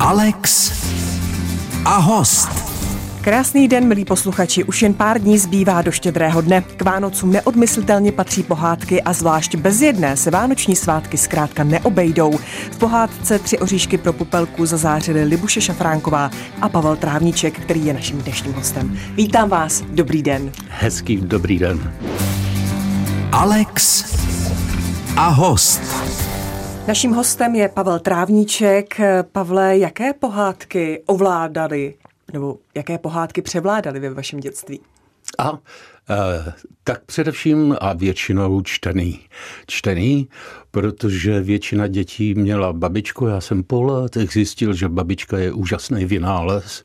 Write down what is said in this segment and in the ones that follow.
Alex a host. Krásný den, milí posluchači. Už jen pár dní zbývá do štědrého dne. K Vánocům neodmyslitelně patří pohádky a zvlášť bez jedné se vánoční svátky zkrátka neobejdou. V pohádce Tři oříšky pro pupelku zazářili Libuše Šafránková a Pavel Trávníček, který je naším dnešním hostem. Vítám vás, dobrý den. Hezký dobrý den. Alex a host. Naším hostem je Pavel Trávníček. Pavle, jaké pohádky ovládali nebo jaké pohádky převládaly ve vašem dětství? A e, tak především a většinou čtený. Čtený, protože většina dětí měla babičku, já jsem po letech zjistil, že babička je úžasný vynález.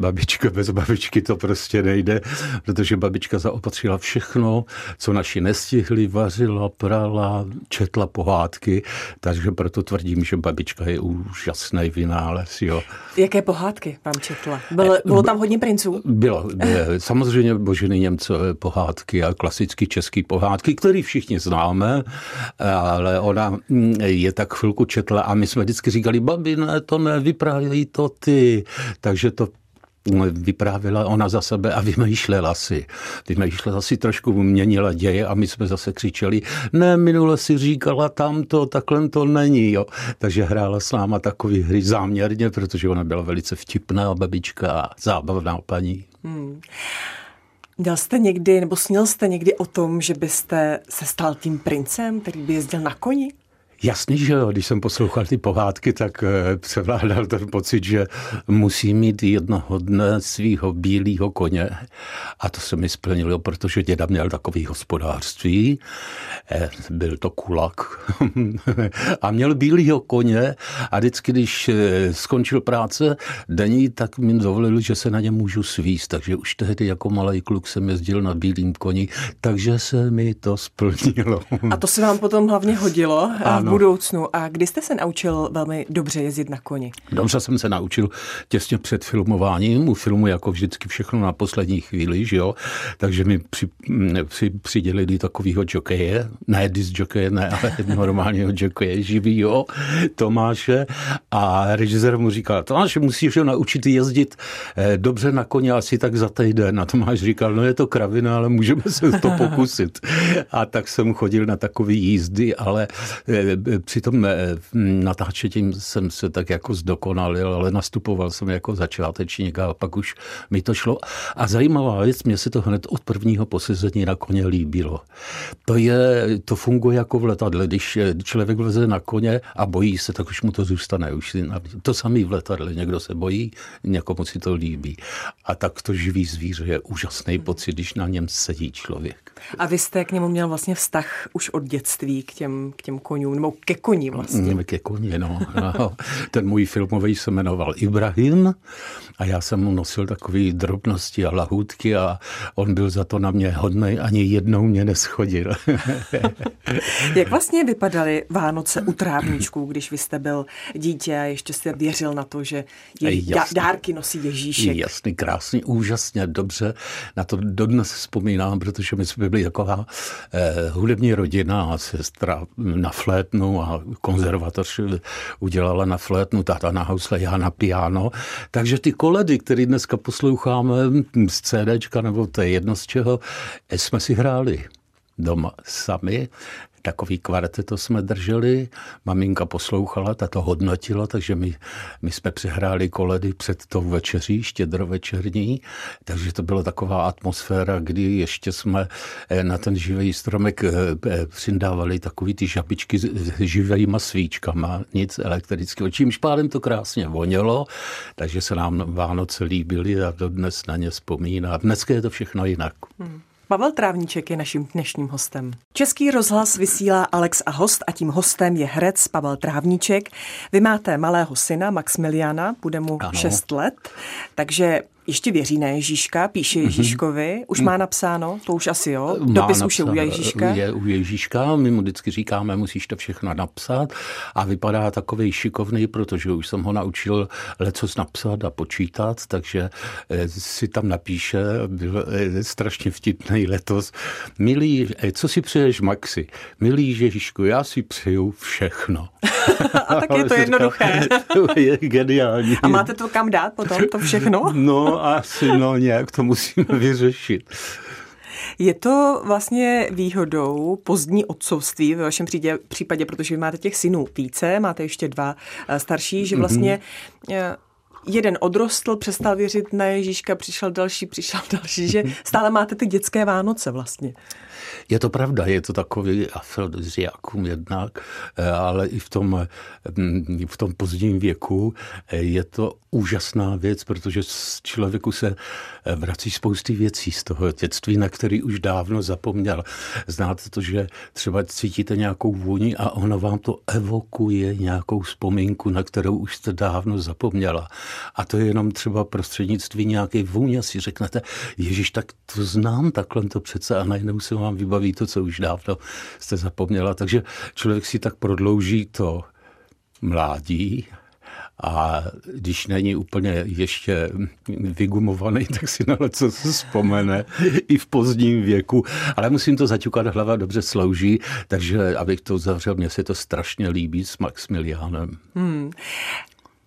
Babička bez babičky to prostě nejde, protože babička zaopatřila všechno, co naši nestihli, vařila, prala, četla pohádky, takže proto tvrdím, že babička je úžasný vynález. Jo. Jaké pohádky vám četla? Bylo, bylo tam hodně princů? Bylo. Samozřejmě Boženy Němcové pohádky a klasické české pohádky, které všichni známe, ale ona mm, je tak chvilku četla a my jsme vždycky říkali, babi, ne, to ne, vyprávějí to ty. Takže to vyprávěla ona za sebe a vymýšlela si. Vymýšlela si, trošku měnila děje a my jsme zase křičeli, ne, minule si říkala tamto, takhle to není. Jo. Takže hrála s náma takový hry záměrně, protože ona byla velice vtipná babička a zábavná paní. Hmm. Dělal jste někdy, nebo snil jste někdy o tom, že byste se stal tím princem, který by jezdil na koni? Jasný, že jo. Když jsem poslouchal ty pohádky, tak eh, převládal ten pocit, že musí mít jednoho dne svého bílého koně. A to se mi splnilo, protože děda měl takový hospodářství. Eh, byl to kulak. a měl bílého koně a vždycky, když eh, skončil práce denní, tak mi dovolil, že se na ně můžu svíst. Takže už tehdy jako malý kluk jsem jezdil na bílým koni, takže se mi to splnilo. a to se vám potom hlavně hodilo? Ano budoucnu. A kdy jste se naučil velmi dobře jezdit na koni? Dobře jsem se naučil těsně před filmováním. U filmu jako vždycky všechno na poslední chvíli, že jo? Takže mi při, při, přidělili takovýho jokeje, ne disc jokeje, ne, ale normálního jokeje, živýho Tomáše. A režisér mu říkal, Tomáš, musíš ho naučit jezdit eh, dobře na koně asi tak za týden. A Tomáš říkal, no je to kravina, ale můžeme se to pokusit. A tak jsem chodil na takové jízdy, ale eh, při tom eh, natáčení jsem se tak jako zdokonalil, ale nastupoval jsem jako začátečník a pak už mi to šlo. A zajímavá věc, mně se to hned od prvního posezení na koně líbilo. To, je, to funguje jako v letadle. Když člověk vleze na koně a bojí se, tak už mu to zůstane. Už to samý v letadle. Někdo se bojí, někomu si to líbí. A tak to živý zvíře je úžasný pocit, když na něm sedí člověk. A vy jste k němu měl vlastně vztah už od dětství k těm, k těm konům, nebo ke koni vlastně. Mm, ke koni, no. no. Ten můj filmový se jmenoval Ibrahim a já jsem mu nosil takové drobnosti a lahůdky a on byl za to na mě hodný, ani jednou mě neschodil. Jak vlastně vypadaly Vánoce u trávníčků, když vy jste byl dítě a ještě jste věřil na to, že je, dárky nosí Ježíšek? Jasný, krásný, úžasně, dobře. Na to dodnes vzpomínám, protože my jsme byli taková eh, hudební rodina a sestra na flétnu a konzervatoř udělala na flétnu, táta na housle, já na piano. Takže ty koledy, které dneska posloucháme z CDčka, nebo to je jedno z čeho, jsme si hráli doma sami takový kvarteto jsme drželi, maminka poslouchala, ta to hodnotila, takže my, my jsme přehráli koledy před tou večeří, štědrovečerní, takže to byla taková atmosféra, kdy ještě jsme eh, na ten živý stromek eh, eh, přindávali takový ty žabičky s živýma svíčkama, nic elektrického, čímž pádem to krásně vonělo, takže se nám Vánoce líbily a dodnes na ně vzpomíná. Dneska je to všechno jinak. Hmm. Pavel Trávníček je naším dnešním hostem. Český rozhlas vysílá Alex a host a tím hostem je herec Pavel Trávníček. Vy máte malého syna Maximiliana, bude mu ano. 6 let, takže ještě věří na Ježíška, píše mhm. Ježíškovi, už má napsáno, to už asi jo, má dopis napsáno, už je u Ježíška. Je u Ježíška, my mu vždycky říkáme, musíš to všechno napsat a vypadá takový šikovný, protože už jsem ho naučil lecos napsat a počítat, takže eh, si tam napíše, byl eh, strašně vtipný letos. Milý, eh, co si přeješ Maxi? Milý Ježíšku, já si přeju všechno. a tak je to jednoduché. to je geniální. A máte to kam dát potom, to všechno? no, asi no, nějak to musíme vyřešit. Je to vlastně výhodou pozdní otcovství ve vašem případě, protože vy máte těch synů více, máte ještě dva eh, starší, že vlastně mm-hmm jeden odrostl, přestal věřit na Ježíška, přišel další, přišel další, že stále máte ty dětské Vánoce vlastně. Je to pravda, je to takový afrodiziakum jednak, eh, ale i v tom, mm, v tom pozdním věku eh, je to úžasná věc, protože z člověku se eh, vrací spousty věcí z toho dětství, na který už dávno zapomněl. Znáte to, že třeba cítíte nějakou vůni a ono vám to evokuje nějakou vzpomínku, na kterou už jste dávno zapomněla. A to je jenom třeba prostřednictví nějaké vůně si řeknete, Ježíš, tak to znám, takhle to přece a najednou se vám vybaví to, co už dávno jste zapomněla. Takže člověk si tak prodlouží to mládí a když není úplně ještě vygumovaný, tak si na co se vzpomene i v pozdním věku. Ale musím to zaťukat, hlava dobře slouží, takže abych to zavřel, mně se to strašně líbí s Maximiliánem. Hmm.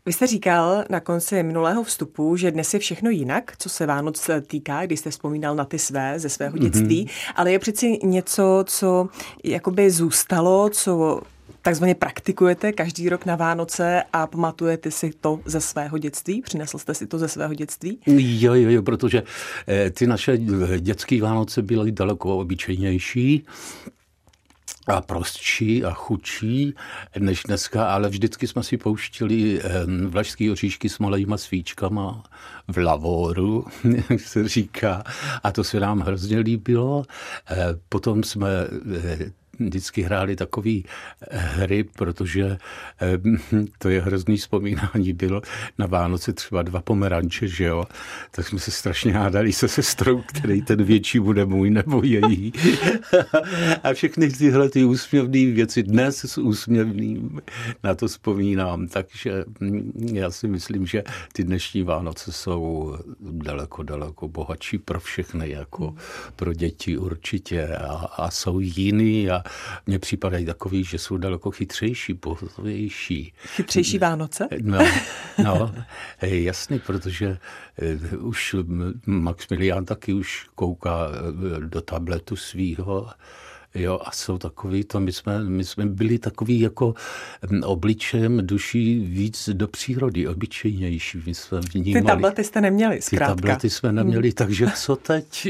Vy jste říkal na konci minulého vstupu, že dnes je všechno jinak, co se Vánoc týká, když jste vzpomínal na ty své ze svého dětství, mm-hmm. ale je přeci něco, co jakoby zůstalo, co takzvaně praktikujete každý rok na Vánoce a pamatujete si to ze svého dětství? Přinesl jste si to ze svého dětství? Jo, jo, jo, protože eh, ty naše dětské Vánoce byly daleko obyčejnější a prostší a chudší než dneska, ale vždycky jsme si pouštili vlašský oříšky s malejma svíčkama v lavoru, jak se říká, a to se nám hrozně líbilo. Eh, potom jsme eh, vždycky hráli takové hry, protože eh, to je hrozný vzpomínání bylo na Vánoce třeba dva pomeranče, že jo, tak jsme se strašně hádali se sestrou, který ten větší bude můj nebo její. A všechny tyhle ty úsměvné věci dnes s úsměvným na to vzpomínám, takže hm, já si myslím, že ty dnešní Vánoce jsou daleko, daleko bohatší pro všechny, jako pro děti určitě. A, a jsou jiný a mně připadají takový, že jsou daleko chytřejší, pohotovější. Chytřejší Vánoce? No, no jasný, protože eh, už Maximilián taky už kouká eh, do tabletu svýho Jo, a jsou takový, to my jsme, my jsme byli takový jako mm, obličejem duší víc do přírody, obyčejnější. My jsme vnímali. Ty tablety jste neměli, zkrátka. Ty tablety jsme neměli, hmm. takže co teď?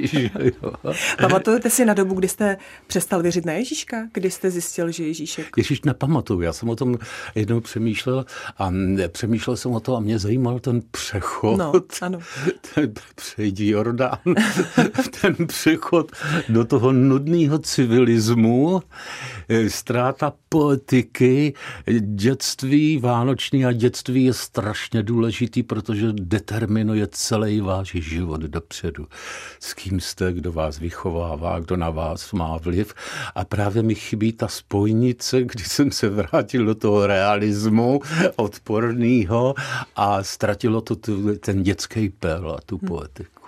Pamatujete si na dobu, kdy jste přestal věřit na Ježíška? Kdy jste zjistil, že Ježíšek? Ježíš nepamatuju, já jsem o tom jednou přemýšlel a přemýšlel jsem o to a mě zajímal ten přechod. No, ano. Ten přejdí Jordán. ten přechod do toho nudného civilizace realismu, eh, ztráta poetiky, dětství, vánoční a dětství je strašně důležitý, protože determinuje celý váš život dopředu. S kým jste, kdo vás vychovává, kdo na vás má vliv. A právě mi chybí ta spojnice, kdy jsem se vrátil do toho realismu odporného a ztratilo to ten dětský pel a tu poetiku.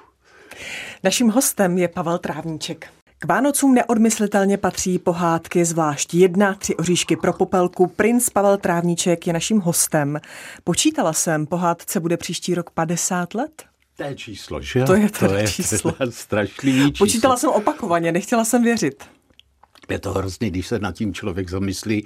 Naším hostem je Pavel Trávníček. K Vánocům neodmyslitelně patří pohádky, zvlášť jedna, tři oříšky pro popelku. Princ Pavel Trávníček je naším hostem. Počítala jsem, pohádce bude příští rok 50 let? To je číslo, že? To je to, to je číslo. strašlivý číslo. Počítala jsem opakovaně, nechtěla jsem věřit. Je to hrozný, když se nad tím člověk zamyslí,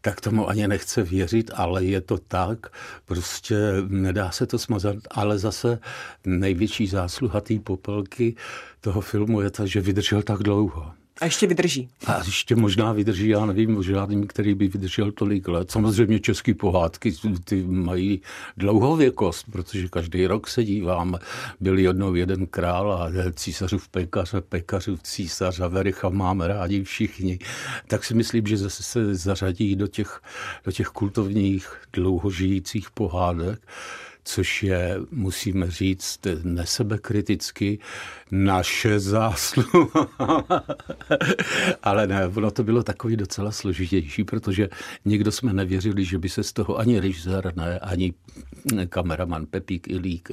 tak tomu ani nechce věřit, ale je to tak. Prostě nedá se to smazat, ale zase největší zásluha té popelky toho filmu je ta, že vydržel tak dlouho. A ještě vydrží. A ještě možná vydrží, já nevím o žádným, který by vydržel tolik let. Samozřejmě české pohádky, ty mají dlouhověkost, protože každý rok se dívám. Byl jednou jeden král a císařův pekař a pekařův císař a Vericha máme rádi všichni. Tak si myslím, že zase se zařadí do těch, do těch kultovních dlouhožijících pohádek. Což je, musíme říct, nesebekriticky naše zásluha. Ale ne, ono to bylo takový docela složitější, protože nikdo jsme nevěřili, že by se z toho ani režisér, ne, ani kameraman Pepík Ilík,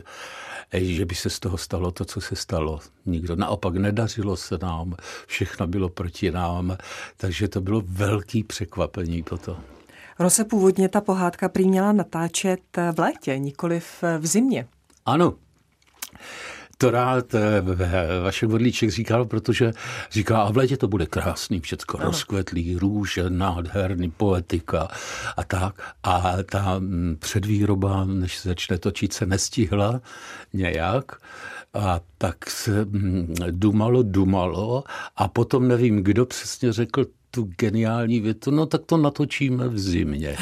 že by se z toho stalo to, co se stalo. Nikdo. Naopak nedařilo se nám, všechno bylo proti nám, takže to bylo velký překvapení toto. Ono se původně ta pohádka prý měla natáčet v létě, nikoli v zimě. Ano. To rád eh, Vašek Vodlíček říkal, protože říká, a v létě to bude krásný, všecko ano. rozkvetlý, růže, nádherný, poetika a tak. A ta mm, předvýroba, než se začne točit, se nestihla nějak. A tak se mm, dumalo, dumalo a potom nevím, kdo přesně řekl tu geniální větu, no tak to natočíme v zimě.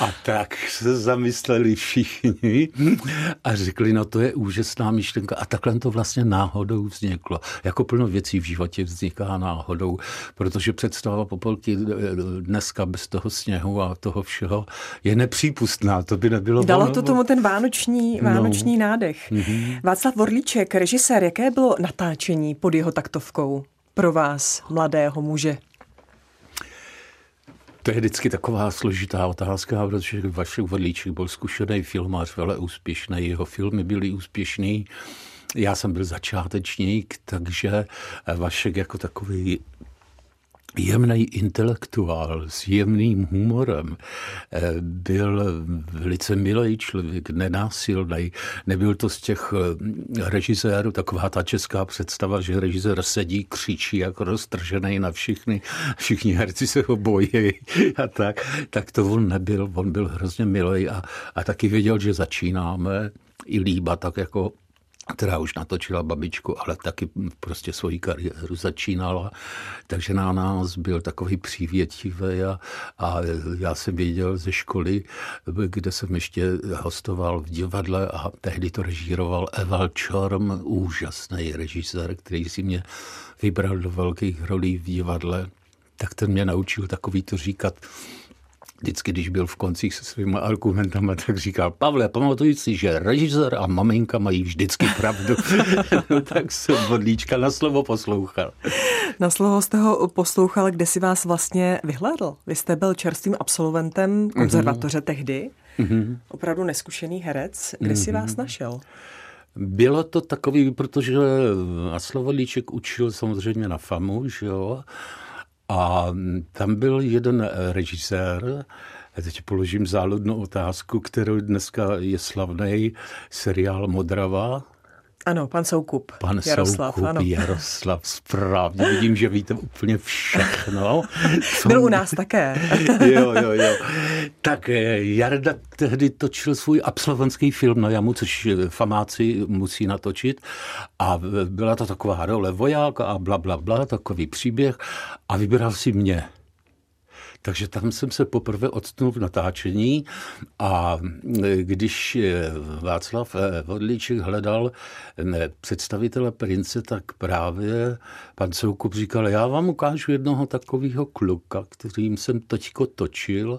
A tak se zamysleli všichni a řekli, no to je úžasná myšlenka. A takhle to vlastně náhodou vzniklo. Jako plno věcí v životě vzniká náhodou, protože představa Popolky dneska bez toho sněhu a toho všeho je nepřípustná. To by nebylo... Dalo to tomu ten vánoční, no. vánoční no. nádech. Mm-hmm. Václav Vorlíček, režisér, jaké bylo natáčení pod jeho taktovkou pro vás, mladého muže? To je vždycky taková složitá otázka, protože Vašek Vodlíček byl zkušený filmář, vele úspěšný, jeho filmy byly úspěšný. Já jsem byl začátečník, takže Vašek jako takový jemný intelektuál s jemným humorem. Eh, byl velice milý člověk, nenásilný. Nebyl to z těch eh, režisérů taková ta česká představa, že režisér sedí, křičí jako roztržený na všechny, všichni herci se ho bojí a tak. Tak to on nebyl, on byl hrozně milý a, a taky věděl, že začínáme i líba tak jako která už natočila babičku, ale taky prostě svoji kariéru začínala, takže na nás byl takový přívětivý a, a já jsem věděl ze školy, kde jsem ještě hostoval v divadle a tehdy to režíroval Eval Čorm, úžasný režisér, který si mě vybral do velkých rolí v divadle, tak ten mě naučil takový to říkat, vždycky, když byl v koncích se svými argumentama, tak říkal, Pavle, pamatuj si, že režisér a maminka mají vždycky pravdu. no, tak jsem bodlíčka na slovo poslouchal. Na slovo jste ho poslouchal, kde si vás vlastně vyhlédl. Vy jste byl čerstvým absolventem konzervatoře mm-hmm. tehdy, mm-hmm. opravdu neskušený herec. Kde mm-hmm. si vás našel? Bylo to takový, protože Václav Líček učil samozřejmě na FAMu, že jo, a tam byl jeden režisér, a teď položím záludnou otázku, kterou dneska je slavný seriál Modrava, ano, pan Soukup. Pan Jaroslav, Soukup, ano. Jaroslav, správně. Vidím, že víte úplně všechno. Co... Byl u nás také. jo, jo, jo. Tak eh, Jarda tehdy točil svůj absolventský film na jamu, což famáci musí natočit. A byla to taková role vojáka a bla, bla, bla, takový příběh. A vybral si mě. Takže tam jsem se poprvé odstnul v natáčení a když Václav Vodlíček hledal představitele prince, tak právě pan Soukup říkal, já vám ukážu jednoho takového kluka, kterým jsem teďko točil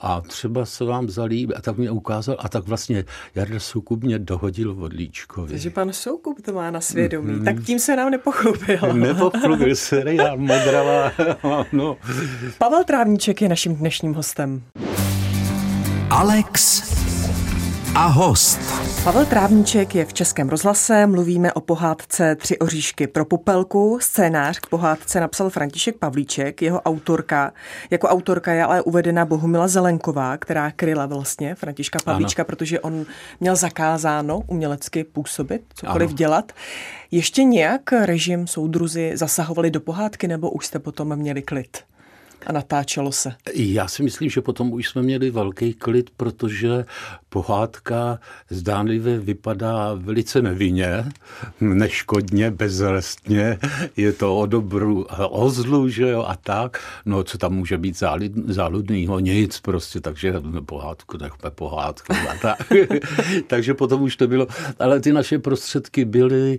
a třeba se vám zalíbí. A tak mě ukázal a tak vlastně Jarda Soukup mě dohodil Vodlíčkovi. Takže pan Soukup to má na svědomí. Mm-hmm. Tak tím se nám nepochopil. Nepochopil se, já modrala. no. Pavel Trávník Trávníček je naším dnešním hostem. Alex a host. Pavel Trávníček je v Českém rozhlase, mluvíme o pohádce Tři oříšky pro popelku. Scénář k pohádce napsal František Pavlíček, jeho autorka. Jako autorka je ale uvedena Bohumila Zelenková, která kryla vlastně Františka Pavlíčka, ano. protože on měl zakázáno umělecky působit, cokoliv ano. dělat. Ještě nějak režim soudruzi zasahovali do pohádky, nebo už jste potom měli klid? A natáčelo se. Já si myslím, že potom už jsme měli velký klid, protože pohádka zdánlivě vypadá velice nevinně, neškodně, bezrestně, je to o dobru o zlu, že jo, a tak. No, co tam může být záludného? Nic prostě, takže pohádku nechme pohádku a tak. takže potom už to bylo, ale ty naše prostředky byly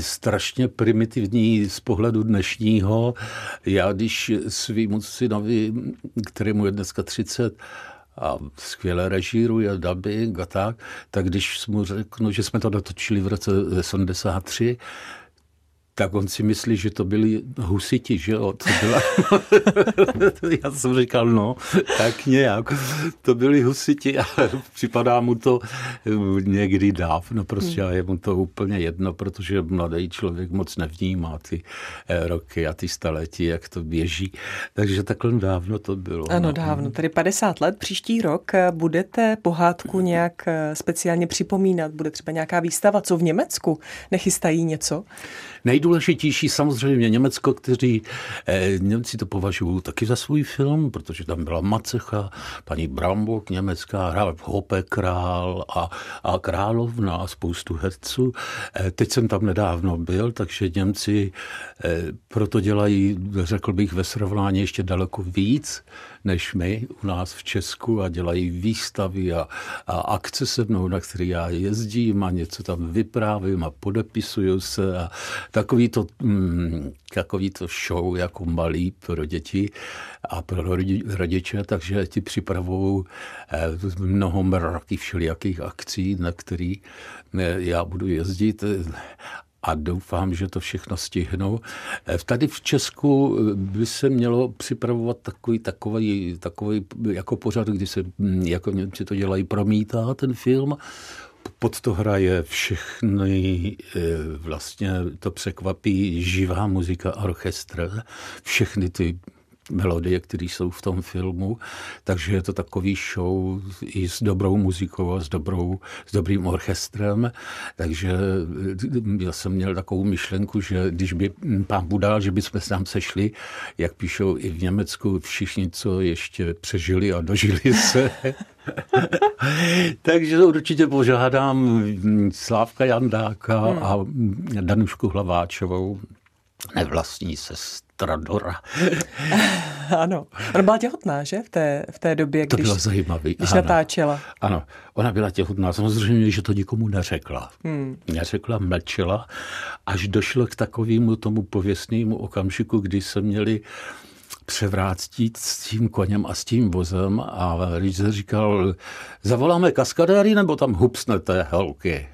strašně primitivní z pohledu dnešního. Já když svým synovi, kterému je dneska 30, a skvěle režíruje dubbing a tak, tak když mu řeknu, že jsme to dotočili v roce 73, tak on si myslí, že to byli husiti, že jo? To byla... Já jsem říkal, no, tak nějak. To byli husiti a připadá mu to někdy dávno, prostě a je mu to úplně jedno, protože mladý člověk moc nevnímá ty eh, roky a ty staletí, jak to běží. Takže takhle dávno to bylo. Ano, no. dávno, tedy 50 let. Příští rok budete pohádku nějak eh, speciálně připomínat? Bude třeba nějaká výstava? Co v Německu? Nechystají něco? Nejdůležitější samozřejmě Německo, kteří eh, Němci to považují taky za svůj film, protože tam byla Macecha, paní Brambok německá, hrála Hope Král a, a Královna a spoustu herců. Eh, teď jsem tam nedávno byl, takže Němci eh, proto dělají, řekl bych, ve srovnání ještě daleko víc než my u nás v Česku a dělají výstavy a, a akce se mnou, na které já jezdím a něco tam vyprávím a podepisuju se a takový to, mm, takový to show jako malý pro děti a pro rodiče, takže ti připravují eh, mnoho mraky všelijakých akcí, na který eh, já budu jezdit a doufám, že to všechno stihnou. Eh, tady v Česku by se mělo připravovat takový, takový, takový jako pořad, kdy se, mm, jako Němci to dělají, promítá ten film pod to hraje všechny, eh, vlastně to překvapí živá muzika orchestr, všechny ty melodie, které jsou v tom filmu, takže je to takový show i s dobrou muzikou a s, dobrou, s dobrým orchestrem, takže eh, já jsem měl takovou myšlenku, že když by pán Budal, že bychom se tam sešli, jak píšou i v Německu, všichni, co ještě přežili a dožili se, Takže určitě požádám Slávka Jandáka hmm. a Danušku Hlaváčovou, nevlastní sestra Dora. ano. Ona byla těhotná, že? V té, v té době, to když, bylo zajímavý. když ano. natáčela. Ano, ona byla těhotná. Samozřejmě, že to nikomu neřekla. Hmm. Neřekla, mlčela, až došlo k takovému tomu pověstnému okamžiku, kdy se měli převrátit s tím koněm a s tím vozem a se říkal, zavoláme kaskadéry nebo tam hupsnete holky.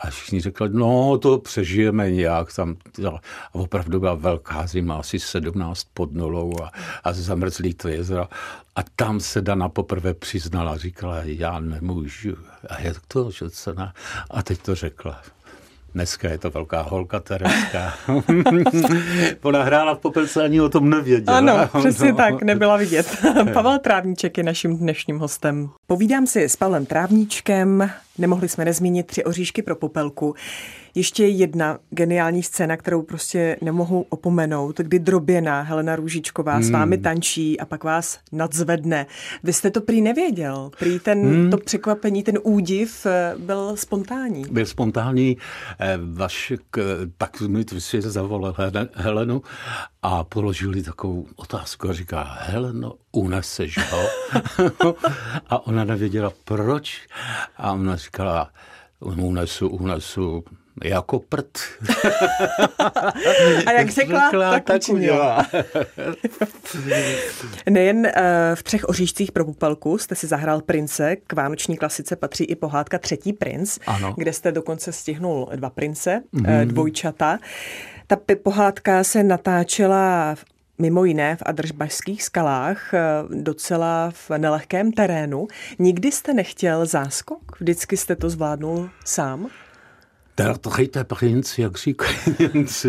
A všichni řekli, no to přežijeme nějak. Tam, a opravdu byla velká zima, asi 17 pod nulou a, a zamrzlý to jezero. A tam se Dana poprvé přiznala, říkala, já nemůžu. A je to, že se na... A teď to řekla. Dneska je to velká holka Tereska. Ona hrála v Popelce, ani o tom nevěděla. Ano, přesně no. tak, nebyla vidět. Pavel Trávníček je naším dnešním hostem. Povídám si s Pavlem Trávníčkem, nemohli jsme nezmínit tři oříšky pro Popelku. Ještě jedna geniální scéna, kterou prostě nemohu opomenout, kdy droběna Helena Růžičková hmm. s vámi tančí a pak vás nadzvedne. Vy jste to prý nevěděl. Prý ten, hmm. to překvapení, ten údiv eh, byl spontánní. Byl spontánní. Eh, Vašek tak mi si zavolal Helenu a položili takovou otázku a říká, Heleno, uneseš ho? a ona nevěděla proč. A ona říkala, unesu, unesu, jako prd. A jak řekla, řekla tak, tak udělá. Nejen uh, v třech oříšcích pro Pupelku jste si zahrál prince, k vánoční klasice patří i pohádka Třetí princ, ano. kde jste dokonce stihnul dva prince, mm-hmm. dvojčata. Ta pohádka se natáčela mimo jiné v Adržbašských skalách, eh, docela v nelehkém terénu. Nikdy jste nechtěl záskok? Vždycky jste to zvládnul sám? Dritte princ, jak říkají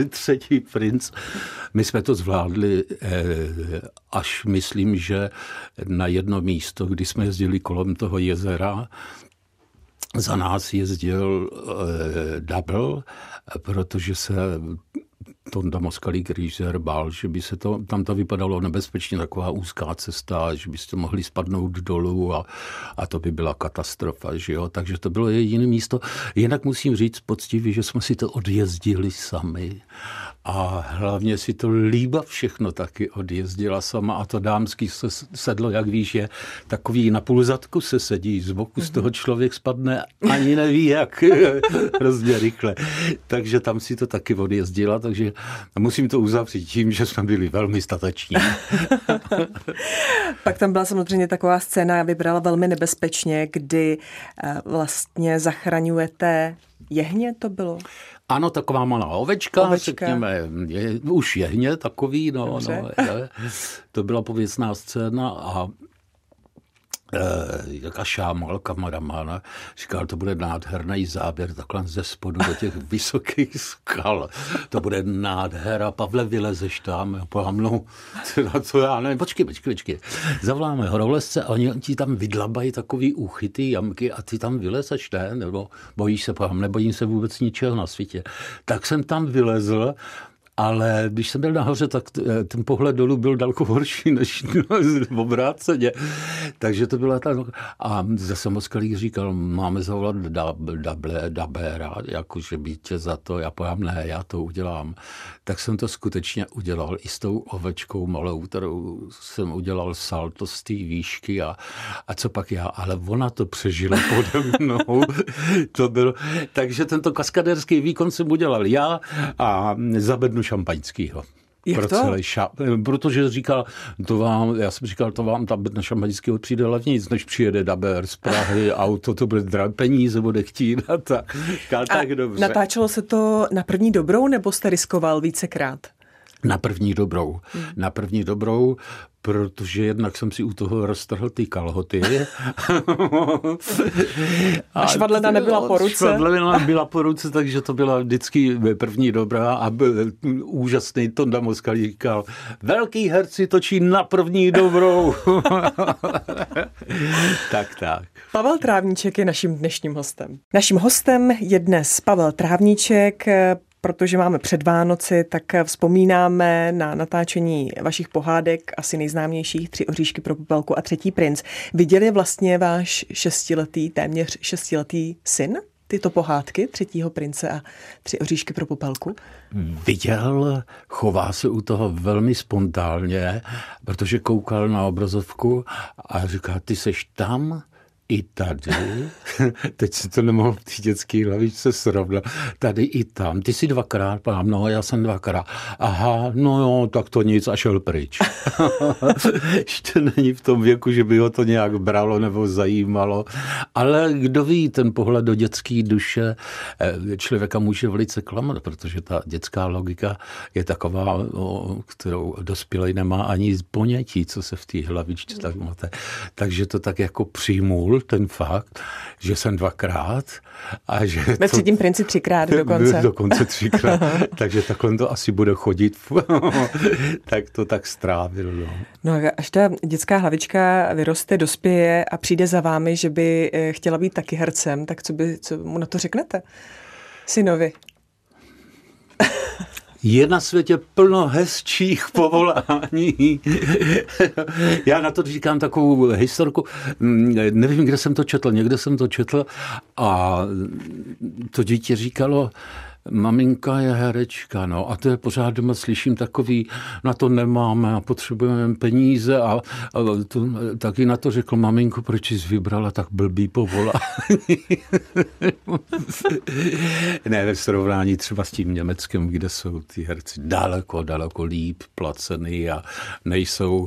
třetí princ. My jsme to zvládli eh, až myslím, že na jedno místo, kdy jsme jezdili kolem toho jezera, za nás jezdil eh, double, protože se Tonda Moskalík Rýžer bál, že by se to, tam to vypadalo nebezpečně, taková úzká cesta, že byste mohli spadnout dolů a, a to by byla katastrofa, že jo? Takže to bylo jediné místo. Jinak musím říct poctivě, že jsme si to odjezdili sami a hlavně si to líba všechno taky odjezdila sama a to dámský se sedlo, jak víš, je takový na půl zadku se sedí, z boku z toho mhm. člověk spadne, ani neví jak, hrozně rychle. Takže tam si to taky odjezdila, takže musím to uzavřít tím, že jsme byli velmi stateční. Pak tam byla samozřejmě taková scéna, vybrala velmi nebezpečně, kdy eh, vlastně zachraňujete jehně to bylo? Ano, taková malá ovečka, ovečka. řekněme, je, už jehně takový, no, no je, to byla pověcná scéna a jaká šámal kameraman, říkal, to bude nádherný záběr takhle ze spodu do těch vysokých skal. To bude nádhera, Pavle, vylezeš tam. No, na co já nevím, počkej, počkej, počkej. Zavoláme horolezce a oni ti tam vydlabají takový úchyty, jamky a ty tam vylezeš, ne? Nebo bojíš se, povám, nebojím se vůbec ničeho na světě. Tak jsem tam vylezl ale když jsem byl nahoře, tak ten pohled dolů byl daleko horší než v obráceně. Takže to byla ta... A zase Moskalík říkal, máme zavolat dable, dabéra, jakože být tě za to. Já povím, ne, já to udělám. Tak jsem to skutečně udělal i s tou ovečkou malou, kterou jsem udělal salto z té výšky a, a co pak já, ale ona to přežila pode mnou. to bylo, takže tento kaskaderský výkon jsem udělal já a zabednu šampaňského. Jak pro to? celý šap, protože říkal, to vám, já jsem říkal, to vám tam na šampaňského přijde levnějc, než přijede Daber z Prahy, auto, to bude drahé peníze, bude chtít a tak. A tak dobře. natáčelo se to na první dobrou, nebo jste riskoval vícekrát? Na první dobrou. Hmm. Na první dobrou, protože jednak jsem si u toho roztrhl ty kalhoty. a švadlena nebyla po ruce. Švadlena byla po ruce, takže to byla vždycky první dobrá a byl úžasný Tonda Moskal říkal, velký herci točí na první dobrou. tak, tak. Pavel Trávníček je naším dnešním hostem. Naším hostem je dnes Pavel Trávníček, protože máme před Vánoci, tak vzpomínáme na natáčení vašich pohádek, asi nejznámějších Tři oříšky pro popelku a Třetí princ. Viděli vlastně váš šestiletý, téměř šestiletý syn tyto pohádky Třetího prince a Tři oříšky pro popelku? Viděl, chová se u toho velmi spontánně, protože koukal na obrazovku a říká, ty seš tam, i tady, teď si to nemohl v té dětské hlavičce srovnat, tady i tam, ty jsi dvakrát, pán, no já jsem dvakrát, aha, no jo, tak to nic a šel pryč. Ještě není v tom věku, že by ho to nějak bralo nebo zajímalo, ale kdo ví, ten pohled do dětské duše eh, člověka může velice klamat, protože ta dětská logika je taková, kterou dospělý nemá ani ponětí, co se v té hlavičce tak máte. Takže to tak jako přijmul ten fakt, že jsem dvakrát a že... Ve třetím princi třikrát dokonce. Dokonce třikrát, takže takhle to asi bude chodit. tak to tak strávil. No. no až ta dětská hlavička vyroste, dospěje a přijde za vámi, že by eh, chtěla být taky hercem, tak co, by, co mu na to řeknete? Synovi je na světě plno hezčích povolání. Já na to říkám takovou historku. Nevím, kde jsem to četl, někde jsem to četl a to dítě říkalo, maminka je herečka, no a to je pořád doma slyším takový, na to nemáme a potřebujeme peníze a, a to, taky na to řekl maminku, proč jsi vybrala tak blbý povolání. ne, ve srovnání třeba s tím Německem, kde jsou ty herci daleko, daleko líp placený a nejsou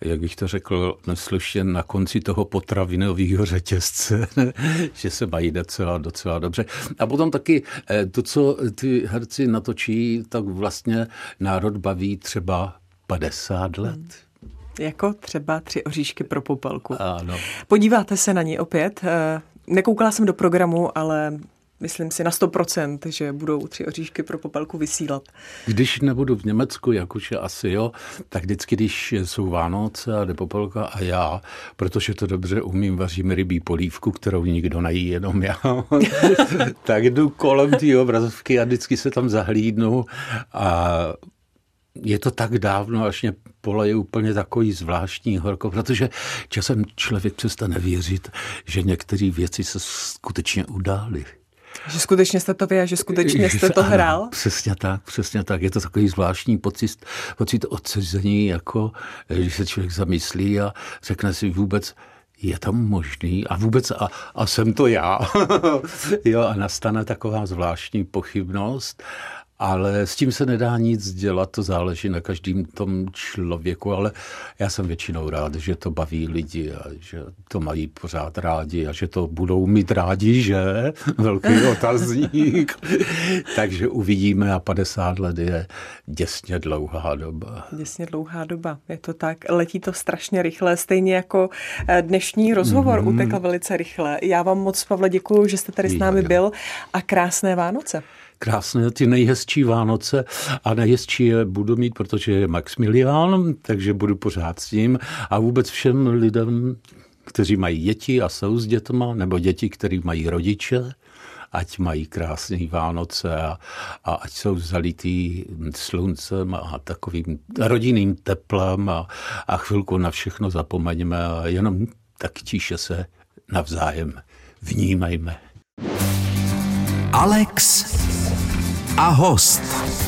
jak bych to řekl, neslušně na konci toho potravinového řetězce, že se mají docela, docela dobře. A potom taky eh, to, co ty herci natočí, tak vlastně národ baví třeba 50 let. Hmm. Jako třeba tři oříšky pro popelku. Ano. Podíváte se na ní opět. Eh, nekoukala jsem do programu, ale myslím si na 100%, že budou tři oříšky pro popelku vysílat. Když nebudu v Německu, jak už je asi jo, tak vždycky, když jsou Vánoce a jde popelka a já, protože to dobře umím, vařím rybí polívku, kterou nikdo nejí, jenom já, tak jdu kolem té obrazovky a vždycky se tam zahlídnu a je to tak dávno, až mě pole je úplně takový zvláštní horko, protože časem člověk přestane věřit, že některé věci se skutečně udály. Že skutečně jste to vy a že skutečně jste to hrál? Ano, přesně tak, přesně tak. Je to takový zvláštní pocit, pocit odsezení, jako když se člověk zamyslí a řekne si vůbec, je to možný a vůbec, a, a jsem to já. jo, a nastane taková zvláštní pochybnost ale s tím se nedá nic dělat, to záleží na každém tom člověku, ale já jsem většinou rád, že to baví lidi a že to mají pořád rádi a že to budou mít rádi, že? Velký otazník. Takže uvidíme a 50 let je děsně dlouhá doba. Děsně dlouhá doba, je to tak. Letí to strašně rychle, stejně jako eh, dnešní rozhovor mm. utekl velice rychle. Já vám moc, Pavle, děkuji, že jste tady s námi byl a krásné Vánoce krásné, ty nejhezčí Vánoce a nejhezčí je budu mít, protože je Maximilián, takže budu pořád s ním a vůbec všem lidem, kteří mají děti a jsou s dětma, nebo děti, kteří mají rodiče, ať mají krásné Vánoce a, a ať jsou zalitý sluncem a takovým rodinným teplem a, a chvilku na všechno zapomeňme a jenom tak tiše se navzájem vnímejme. Alex a host.